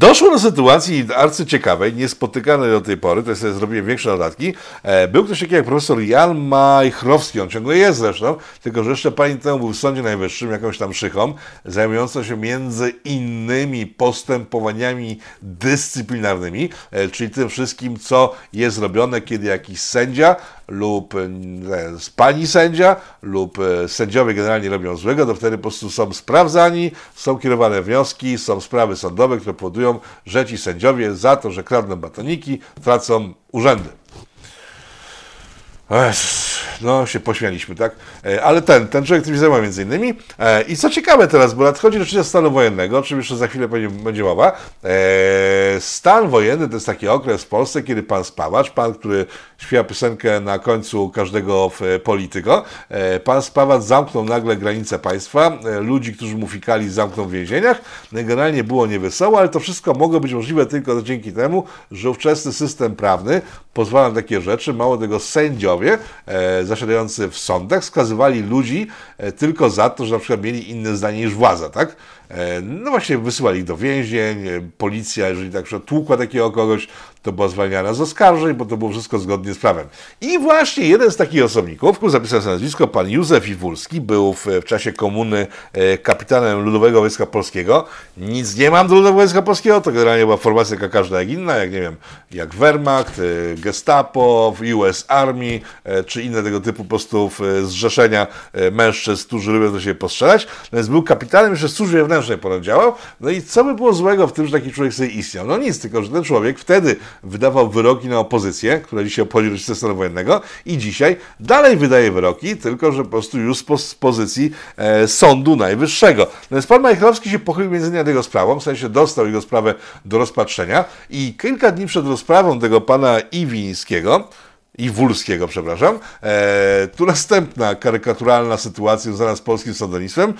Doszło do sytuacji arcyciekawej, niespotykanej do tej pory, to jest, zrobiłem większe dodatki. E, był ktoś taki jak profesor Jan Majchrowski, on ciągle jest zresztą, tylko że jeszcze pani temu był w Sądzie Najwyższym, jakąś tam szychą, zajmującą się między innymi postępowaniami dyscyplinarnymi, e, czyli tym wszystkim, co jest robione, kiedy jakiś sędzia lub e, pani sędzia lub sędziowie generalnie robią złego, to wtedy po prostu są sprawdzani, są kierowane wnioski, są sprawy sądowe, które powodują, że ci sędziowie za to, że kradną batoniki, tracą urzędy. No, się pośmialiśmy, tak? E, ale ten, ten człowiek tym się zajmuje między innymi. E, I co ciekawe teraz, bo nadchodzi rocznica stanu wojennego, o czym jeszcze za chwilę będzie mowa. E, stan wojenny to jest taki okres w Polsce, kiedy pan Spawacz, pan, który śpiewa piosenkę na końcu każdego polityko, pan Spawacz zamknął nagle granice państwa, ludzi, którzy mu fikali zamknął w więzieniach. Generalnie było niewesoło, ale to wszystko mogło być możliwe tylko dzięki temu, że ówczesny system prawny pozwala na takie rzeczy. Mało tego, sędziowie e, zasiadający w sądach skazywali ludzi e, tylko za to, że na przykład mieli inne zdanie niż władza, tak? E, no właśnie wysyłali ich do więzień, e, policja, jeżeli tak tłukła takiego kogoś, to była zwalniana z oskarżeń, bo to było wszystko zgodnie z prawem. I właśnie jeden z takich osobników, zapisał sobie nazwisko, pan Józef Iwulski, był w, w czasie komuny e, kapitanem Ludowego Wojska Polskiego. Nic nie mam do Ludowego Wojska Polskiego, to generalnie była formacja jak każda jak inna, jak nie wiem, jak Wehrmacht, Gestapo, US Army, czy inne tego typu po prostu zrzeszenia mężczyzn, którzy lubią do siebie postrzelać. Natomiast był kapitanem, jeszcze w ponad działał. No i co by było złego w tym, że taki człowiek sobie istniał? No nic, tylko że ten człowiek wtedy wydawał wyroki na opozycję, która dzisiaj obchodzi rocznicę stanu wojennego i dzisiaj dalej wydaje wyroki, tylko że po prostu już z pozycji e, Sądu Najwyższego. Natomiast pan Majchrowski się pochylił między innymi tego sprawą, w sensie dostał jego sprawę do rozpatrzenia i kilka dni przed rozprawą tego pana Iwińskiego, i Wulskiego, przepraszam. E, tu następna karykaturalna sytuacja związana z polskim sądownictwem.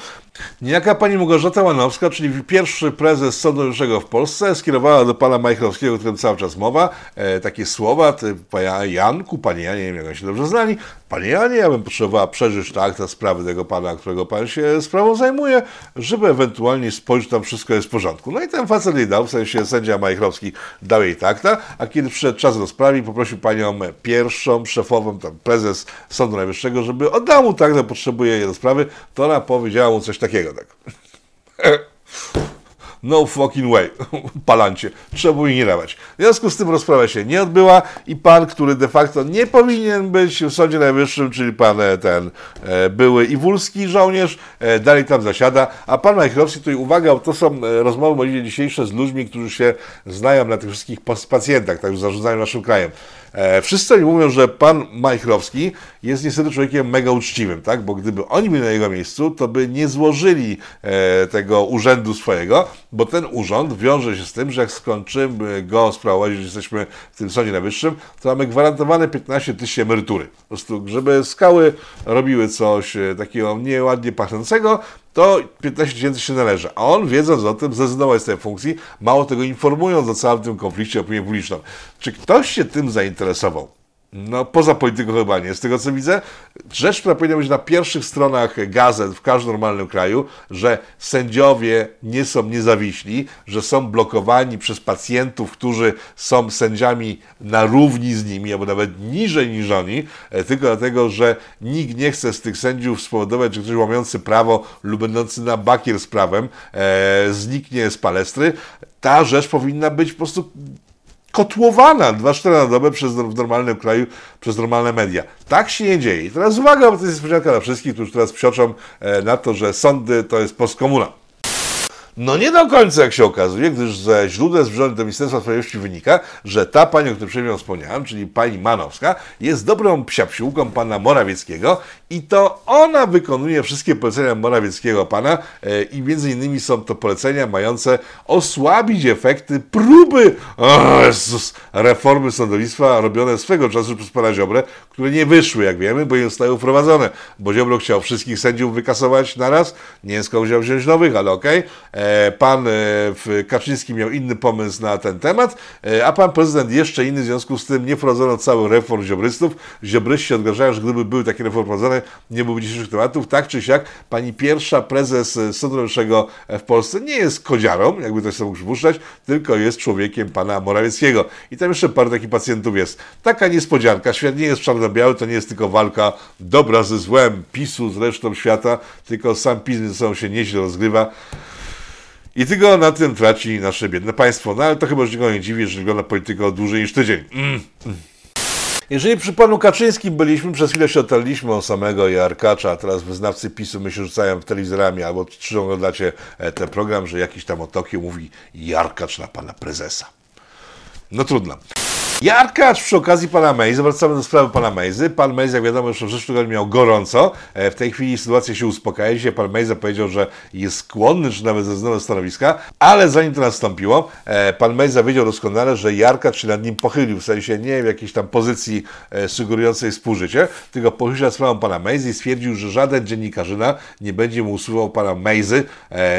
Niejaka pani Małgorzata Łanowska, czyli pierwszy prezes Sądu w Polsce, skierowała do pana Majchrowskiego, o którym cały czas mowa, e, takie słowa, ty, panie Janku, panie Janie, nie wiem jak się dobrze znali, panie Janie, ja bym potrzebowała przeżyć tak te sprawy tego pana, którego pan się sprawą zajmuje, żeby ewentualnie spojrzeć, tam wszystko jest w porządku. No i ten facet jej dał, w sensie sędzia Majchrowski dał jej takta, a kiedy przyszedł czas do sprawy, poprosił panią pierwszą szefową, tam prezes Sądu Najwyższego, żeby oddał mu tak, że potrzebuje jej do sprawy, to ona powiedziała mu coś takiego, tak. No fucking way, palancie, trzeba jej nie dawać. W związku z tym rozprawa się nie odbyła i pan, który de facto nie powinien być w Sądzie Najwyższym, czyli pan e, ten e, były Iwulski żołnierz, e, dalej tam zasiada, a pan Majchrowski, tutaj uwaga, to są rozmowy moje dzisiejsze z ludźmi, którzy się znają na tych wszystkich pacjentach, tak już zarządzają naszym krajem. E, wszyscy oni mówią, że pan Majchrowski jest niestety człowiekiem mega uczciwym, tak? bo gdyby oni byli na jego miejscu, to by nie złożyli e, tego urzędu swojego, bo ten urząd wiąże się z tym, że jak skończymy go sprawować, że jesteśmy w tym Sądzie Najwyższym, to mamy gwarantowane 15 tysięcy emerytury. Po prostu, żeby skały robiły coś e, takiego nieładnie pachnącego, to 15 tysięcy się należy. A on, wiedząc o tym, zrezygnował z tej funkcji, mało tego informując o całym tym konflikcie opinię publiczną. Czy ktoś się tym zainteresował? No, poza polityką chyba nie. Z tego co widzę, rzecz, która powinna być na pierwszych stronach gazet w każdym normalnym kraju, że sędziowie nie są niezawiśli, że są blokowani przez pacjentów, którzy są sędziami na równi z nimi, albo nawet niżej niż oni, e, tylko dlatego, że nikt nie chce z tych sędziów spowodować, że ktoś łamiący prawo lub będący na bakier z prawem e, zniknie z palestry. Ta rzecz powinna być po prostu kotłowana 24 na dobę przez, w normalnym kraju przez normalne media. Tak się nie dzieje. I teraz uwaga, bo to jest niespodzianka dla wszystkich, którzy teraz psioczą e, na to, że sądy to jest postkomuna. No nie do końca, jak się okazuje, gdyż ze źródeł zbliżonych do Ministerstwa Sprawiedliwości wynika, że ta pani, o której przed wspomniałem, czyli pani Manowska, jest dobrą psiapsiłką pana Morawieckiego i to ona wykonuje wszystkie polecenia Morawieckiego pana e, i między innymi są to polecenia mające osłabić efekty próby o Jezus, reformy sądownictwa robione swego czasu przez pana Ziobrę, które nie wyszły, jak wiemy, bo nie zostały wprowadzone, bo Ziobro chciał wszystkich sędziów wykasować naraz, nie skąd wziął wziąć nowych, ale okej. Okay. E, pan e, Kaczyński miał inny pomysł na ten temat, a pan prezydent jeszcze inny, w związku z tym nie wprowadzono cały reform ziobrystów. Ziobryści odgrażają, że gdyby były takie reformy wprowadzone, nie byłoby dzisiejszych tematów. Tak czy siak, pani pierwsza prezes Sądu Najwyższego w Polsce nie jest kodziarą, jakby ktoś sobie mógł przypuszczać, tylko jest człowiekiem pana Morawieckiego. I tam jeszcze parę takich pacjentów jest. Taka niespodzianka. Świat nie jest czarno-biały, to nie jest tylko walka dobra ze złem, PiSu z resztą świata, tylko sam PiS ze sobą się nieźle rozgrywa. I tylko na tym traci nasze biedne państwo. No ale to chyba już nikogo nie dziwi, że wygląda polityka dłużej niż tydzień. Mm. Jeżeli przy panu Kaczyńskim byliśmy, przez chwilę się otarliśmy o samego Jarkacza, a teraz wyznawcy PiSu my się rzucają w telewizorami albo czy oglądacie e, ten program, że jakiś tam o Tokio mówi Jarkacz na pana prezesa. No trudno. Jarkacz przy okazji pana Mejzy, wracamy do sprawy pana Mejzy. Pan Mejza, jak wiadomo, już w zeszłym tygodniu miał gorąco. E, w tej chwili sytuacja się uspokaja. Dzisiaj pan Mejza powiedział, że jest skłonny, czy nawet zrezygnował stanowiska, ale zanim to nastąpiło, e, pan Mejza wiedział doskonale, że Jarkacz się nad nim pochylił, w sensie nie w jakiejś tam pozycji e, sugerującej współżycie, tylko pochylił się sprawą pana Mejzy i stwierdził, że żaden dziennikarzyna nie będzie mu usuwał pana Mejzy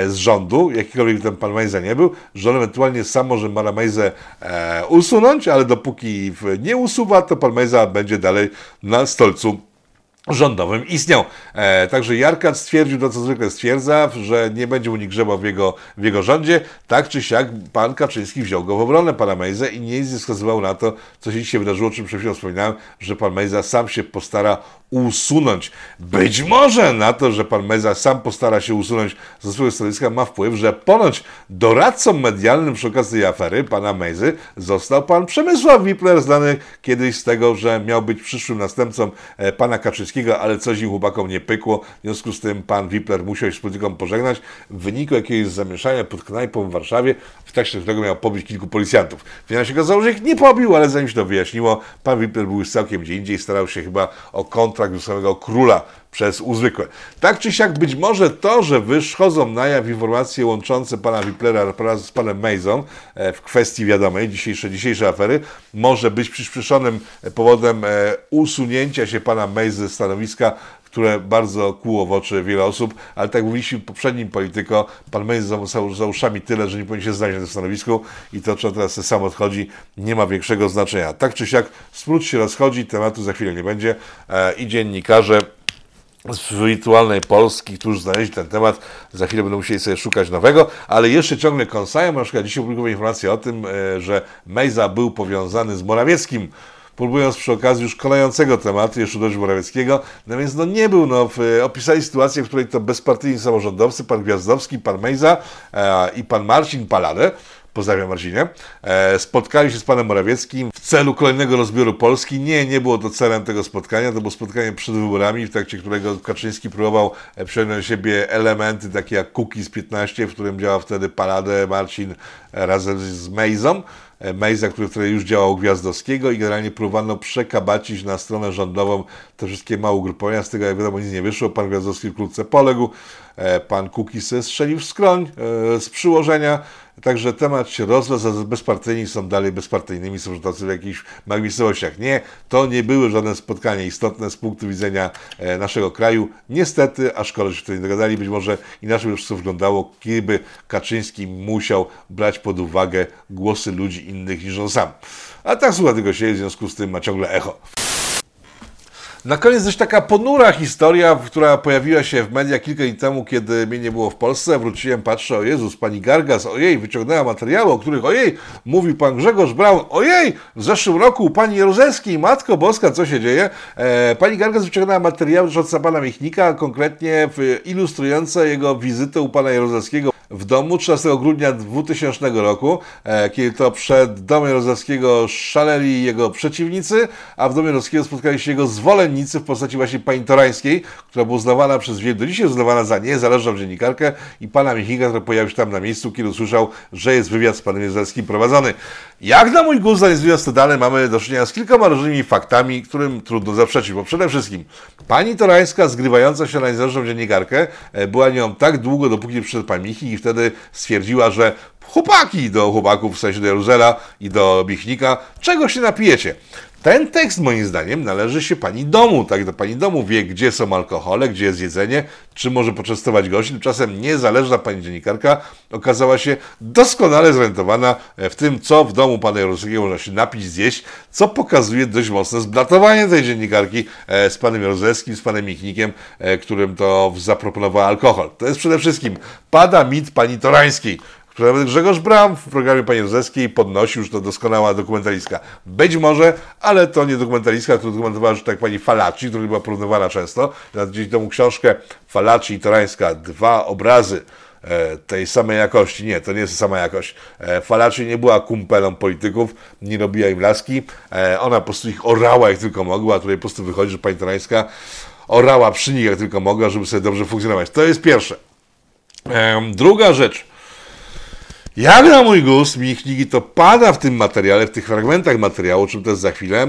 z rządu, jakikolwiek ten pan Mejza nie był, że on ewentualnie sam może pana Mejzę usunąć, ale dopóki dopóki nie usuwa, to pan Mejza będzie dalej na stolcu rządowym istniał. E, także Jarkat stwierdził to, co zwykle stwierdza, że nie będzie mu nikt grzebał w jego, w jego rządzie. Tak czy siak pan Kaczyński wziął go w obronę, pana Mejzę i nie wskazywał na to, co się dzisiaj wydarzyło, o czym przed chwilą wspominałem, że pan Mejza sam się postara usunąć. Być może na to, że pan Meza sam postara się usunąć ze swojego stanowiska ma wpływ, że ponoć doradcą medialnym przy okazji tej afery pana Mezy został pan Przemysław Wipler, znany kiedyś z tego, że miał być przyszłym następcą e, pana Kaczyńskiego, ale coś im chłopakom nie pykło. W związku z tym pan Wipler musiał się z polityką pożegnać. W wyniku jakiegoś zamieszania pod knajpą w Warszawie, w trakcie którego miał pobić kilku policjantów. Finalnie się okazało, że ich nie pobił, ale zanim się to wyjaśniło, pan Wipler był już całkiem gdzie indziej, starał się chyba o kontrakt samego króla przez uzwykłe. Tak czy siak być może to, że wyszchodzą na jaw informacje łączące pana Wiplera z panem Mejzą e, w kwestii wiadomej, dzisiejszej, dzisiejszej afery, może być przyspieszonym powodem e, usunięcia się pana Mejzy ze stanowiska które bardzo kłuło w oczy wiele osób, ale tak mówiliśmy poprzednim polityko, pan Mejzy za, za uszami tyle, że nie powinien się znaleźć na tym stanowisku i to, czy teraz sam odchodzi, nie ma większego znaczenia. Tak czy siak, smród się rozchodzi, tematu za chwilę nie będzie e, i dziennikarze z wirtualnej Polski, którzy znaleźli ten temat, za chwilę będą musieli sobie szukać nowego, ale jeszcze ciągle kąsają, na przykład dzisiaj opublikowałem informację o tym, e, że Mejza był powiązany z Morawieckim, próbując przy okazji już kolejnego tematu, jeszcze dość Morawieckiego, no więc no nie był, no, w, opisali sytuację, w której to bezpartyjni samorządowcy, pan Gwiazdowski, pan Mejza e, i pan Marcin Palade, pozdrawiam Marcinie, e, spotkali się z panem Morawieckim w celu kolejnego rozbioru Polski. Nie, nie było to celem tego spotkania, to było spotkanie przed wyborami, w trakcie którego Kaczyński próbował e, przyjąć do siebie elementy takie jak Kukiz 15, w którym działał wtedy Paladę, Marcin e, razem z Mejzą. E, Mejza, który wtedy już działał Gwiazdowskiego i generalnie próbowano przekabacić na stronę rządową te wszystkie małe ugrupowania. Z tego, jak wiadomo, nic nie wyszło. Pan Gwiazdowski wkrótce poległ. E, pan Kukis strzelił w skroń e, z przyłożenia. Także temat się rozlazł, a bezpartyjni są dalej bezpartyjnymi, są tacy w jakichś magisterstwach. Nie, to nie były żadne spotkania istotne z punktu widzenia e, naszego kraju. Niestety, a szkoda, że się wtedy nie dogadali, być może inaczej by wszystko wyglądało, gdyby Kaczyński musiał brać pod uwagę głosy ludzi innych niż on sam. A tak słucha tego się, w związku z tym ma ciągle echo. Na koniec też taka ponura historia, która pojawiła się w mediach kilka dni temu, kiedy mnie nie było w Polsce. Wróciłem, patrzę, o Jezus, pani Gargas, ojej, wyciągnęła materiały, o których, ojej, mówił pan Grzegorz Braun, ojej, w zeszłym roku u pani Jaruzelskiej, Matko Boska, co się dzieje? E, pani Gargas wyciągnęła materiały dotyczące pana Michnika, konkretnie ilustrujące jego wizytę u pana Jaruzelskiego w domu 13 grudnia 2000 roku, e, kiedy to przed domem Jarozowskiego szaleli jego przeciwnicy, a w domie Jarozowskiego spotkali się jego zwolennicy w postaci właśnie pani Torańskiej, która była uznawana przez wielu, do dzisiaj uznawana za niezależną dziennikarkę i pana Michnika, który pojawił się tam na miejscu, kiedy usłyszał, że jest wywiad z panem Jarozowskim prowadzony. Jak na mój gust, zanim wywiad dane, mamy do czynienia z kilkoma różnymi faktami, którym trudno zaprzeczyć, bo przede wszystkim pani Torańska, zgrywająca się na niezależną dziennikarkę, e, była nią tak długo, dopóki przyszedł pan Michnik wtedy stwierdziła, że chłopaki do chłopaków, w sensie do Jeruzela i do Michnika, czego się napijecie? Ten tekst moim zdaniem należy się pani domu, tak do pani domu wie, gdzie są alkohole, gdzie jest jedzenie, czy może poczęstować gości. Tymczasem niezależna pani dziennikarka okazała się doskonale zorientowana w tym, co w domu pana Jaruzelskiego można się napić, zjeść, co pokazuje dość mocne zblatowanie tej dziennikarki e, z panem Jaruzelskim, z panem Michnikiem, e, którym to zaproponował alkohol. To jest przede wszystkim pada mit pani Torańskiej nawet Grzegorz Bram w programie Pani Rozeskiej podnosił, że to doskonała dokumentalistka. Być może, ale to nie dokumentalistka, która dokumentowała, że tak pani Falaci, która była porównywana często. Dzień temu książkę Falaci i Torańska, dwa obrazy e, tej samej jakości. Nie, to nie jest sama jakość. E, Falaci nie była kumpelą polityków, nie robiła im laski. E, ona po prostu ich orała jak tylko mogła, a tutaj po prostu wychodzi, że pani Torańska orała przy nich jak tylko mogła, żeby sobie dobrze funkcjonować. To jest pierwsze. Druga rzecz. Jak na mój gust, Michnigi to pada w tym materiale, w tych fragmentach materiału, o czym też za chwilę, e,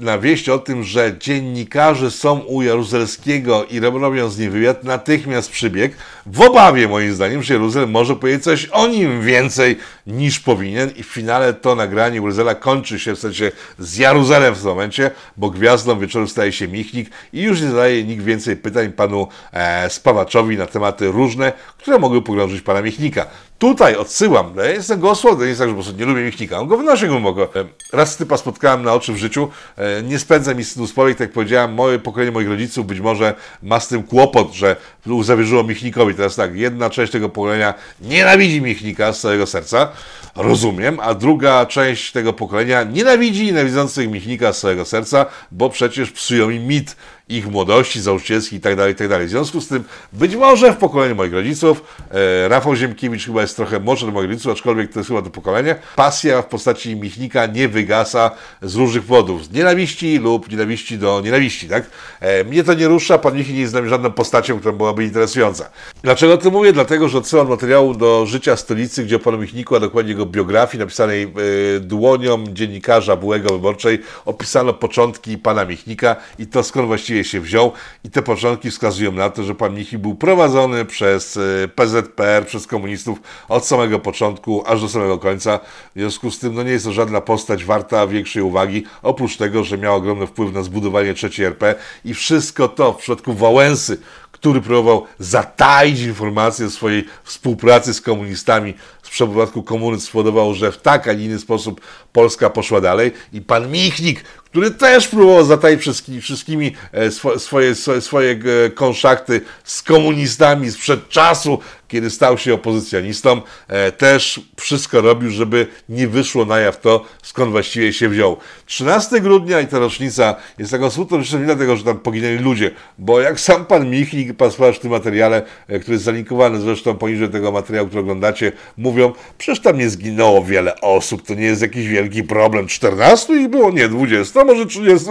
na wieść o tym, że dziennikarze są u Jaruzelskiego i robią z nim wywiad, natychmiast przybiegł, w obawie moim zdaniem, że Jaruzel może powiedzieć coś o nim więcej niż powinien i w finale to nagranie Urzela kończy się w sensie z Jaruzalem w tym momencie, bo gwiazdą wieczoru staje się Michnik i już nie zadaje nikt więcej pytań panu e, Spawaczowi na tematy różne, które mogły pogrążyć pana Michnika. Tutaj odsyłam, ja jestem go nie jest tak, że po prostu nie lubię Michnika, on go wynosi głęboko. E, raz typa spotkałem na oczy w życiu, e, nie spędzę mi synu sporej, tak jak powiedziałem, moje pokolenie moich rodziców być może ma z tym kłopot, że zawierzyło Michnikowi. Teraz tak, jedna część tego pokolenia nienawidzi Michnika z całego serca, rozumiem, a druga część tego pokolenia nienawidzi nienawidzących Michnika z całego serca, bo przecież psują im mit ich młodości założycielskiej itd., itd. W związku z tym, być może w pokoleniu moich rodziców, e, Rafał Ziemkiewicz chyba jest trochę młodszy od moich rodziców, aczkolwiek to jest chyba to pokolenie, pasja w postaci Michnika nie wygasa z różnych powodów. Z nienawiści lub nienawiści do nienawiści, tak? E, mnie to nie rusza, pan Michnik nie jest dla żadną postacią, która byłaby interesująca. Dlaczego to mówię? Dlatego, że odsyłam materiału do Życia Stolicy, gdzie o panu Michniku, a dokładnie jego biografii napisanej e, dłonią dziennikarza byłego wyborczej, opisano początki pana Michnika i to skąd właściwie się wziął. I te początki wskazują na to, że pan Michi był prowadzony przez e, PZPR, przez komunistów od samego początku aż do samego końca. W związku z tym no nie jest to żadna postać warta większej uwagi, oprócz tego, że miał ogromny wpływ na zbudowanie III RP i wszystko to w przypadku Wałęsy, który próbował zataić informacje o swojej współpracy z komunistami. Z przeprowadzką komuny spowodowało, że w tak, a nie inny sposób Polska poszła dalej. I pan Michnik, który też próbował zataić wszystkimi, wszystkimi e, swoje, swoje, swoje konszakty z komunistami sprzed czasu, kiedy stał się opozycjonistą, e, też wszystko robił, żeby nie wyszło na jaw to, skąd właściwie się wziął. 13 grudnia i ta rocznica jest taką smutną rocznicą nie dlatego, że tam poginęli ludzie, bo jak sam pan Michnik, pan w tym materiale, który jest zalinkowany zresztą poniżej tego materiału, który oglądacie, mówią, przecież tam nie zginęło wiele osób, to nie jest jakiś wielki problem. 14 ich było? Nie, 20, może 30.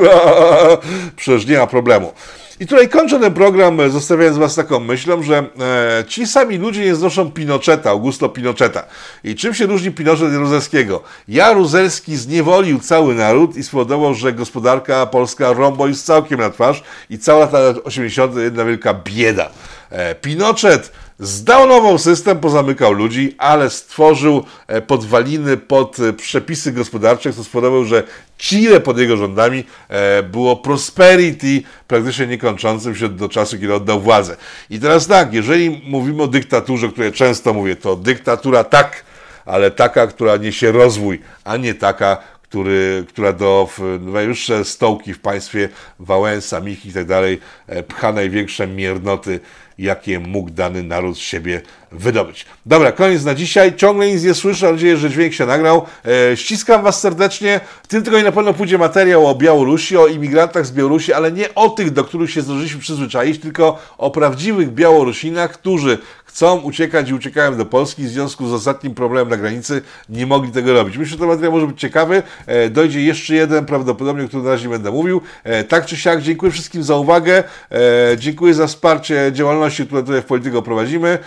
Przecież nie ma problemu. I tutaj kończę ten program, zostawiając Was taką myślą, że e, ci sami ludzie nie znoszą Pinocheta, Augusto Pinocheta. I czym się różni Pinochet od Jaruzelskiego? Jaruzelski zniewolił cały naród i spowodował, że gospodarka polska rąbo już całkiem na twarz i cała lata 80. jedna wielka bieda. E, Pinochet Zdownował system, pozamykał ludzi, ale stworzył e, podwaliny pod e, przepisy gospodarcze, co spowodowało, że Chile pod jego rządami e, było prosperity praktycznie niekończącym się do czasu, kiedy oddał władzę. I teraz tak, jeżeli mówimy o dyktaturze, o której często mówię, to dyktatura tak, ale taka, która niesie rozwój, a nie taka, który, która do najwyższe stołki w państwie Wałęsa, Mich i tak dalej pcha największe miernoty jakie mógł dany naród z siebie wydobyć. Dobra, koniec na dzisiaj. Ciągle nic nie słyszę, mam nadzieję, że dźwięk się nagrał. E, ściskam Was serdecznie. W tym tygodniu na pewno pójdzie materiał o Białorusi, o imigrantach z Białorusi, ale nie o tych, do których się zdążyliśmy przyzwyczaić, tylko o prawdziwych Białorusinach, którzy chcą uciekać i uciekają do Polski w związku z ostatnim problemem na granicy, nie mogli tego robić. Myślę, że ten materiał może być ciekawy. E, dojdzie jeszcze jeden, prawdopodobnie, o którym na razie nie będę mówił. E, tak czy siak, dziękuję wszystkim za uwagę. E, dziękuję za wsparcie działalności, które tutaj w Polityko prowadzimy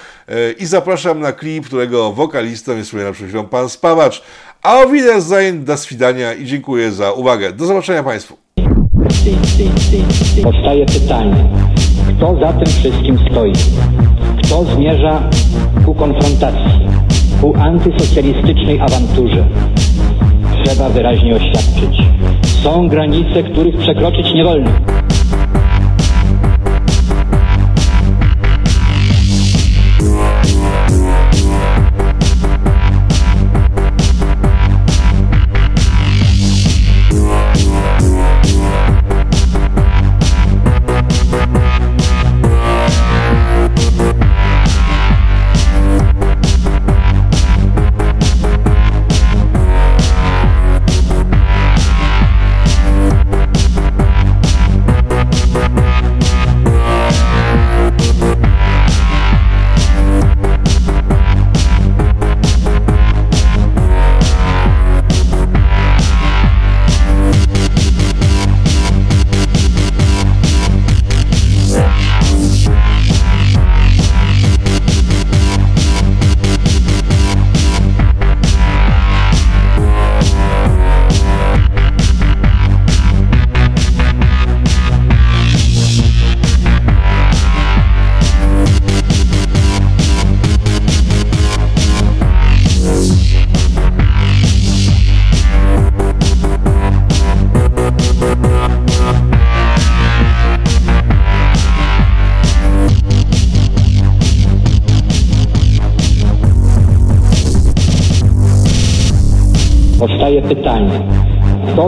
i zapraszam na klip, którego wokalistą jest na chwilą pan Spawacz. A o Wiedersehen, do swidania i dziękuję za uwagę. Do zobaczenia Państwu. Powstaje pytanie, kto za tym wszystkim stoi? Kto zmierza ku konfrontacji, ku antysocjalistycznej awanturze? Trzeba wyraźnie oświadczyć. Są granice, których przekroczyć nie wolno.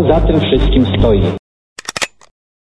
Za tym wszystkim stoi.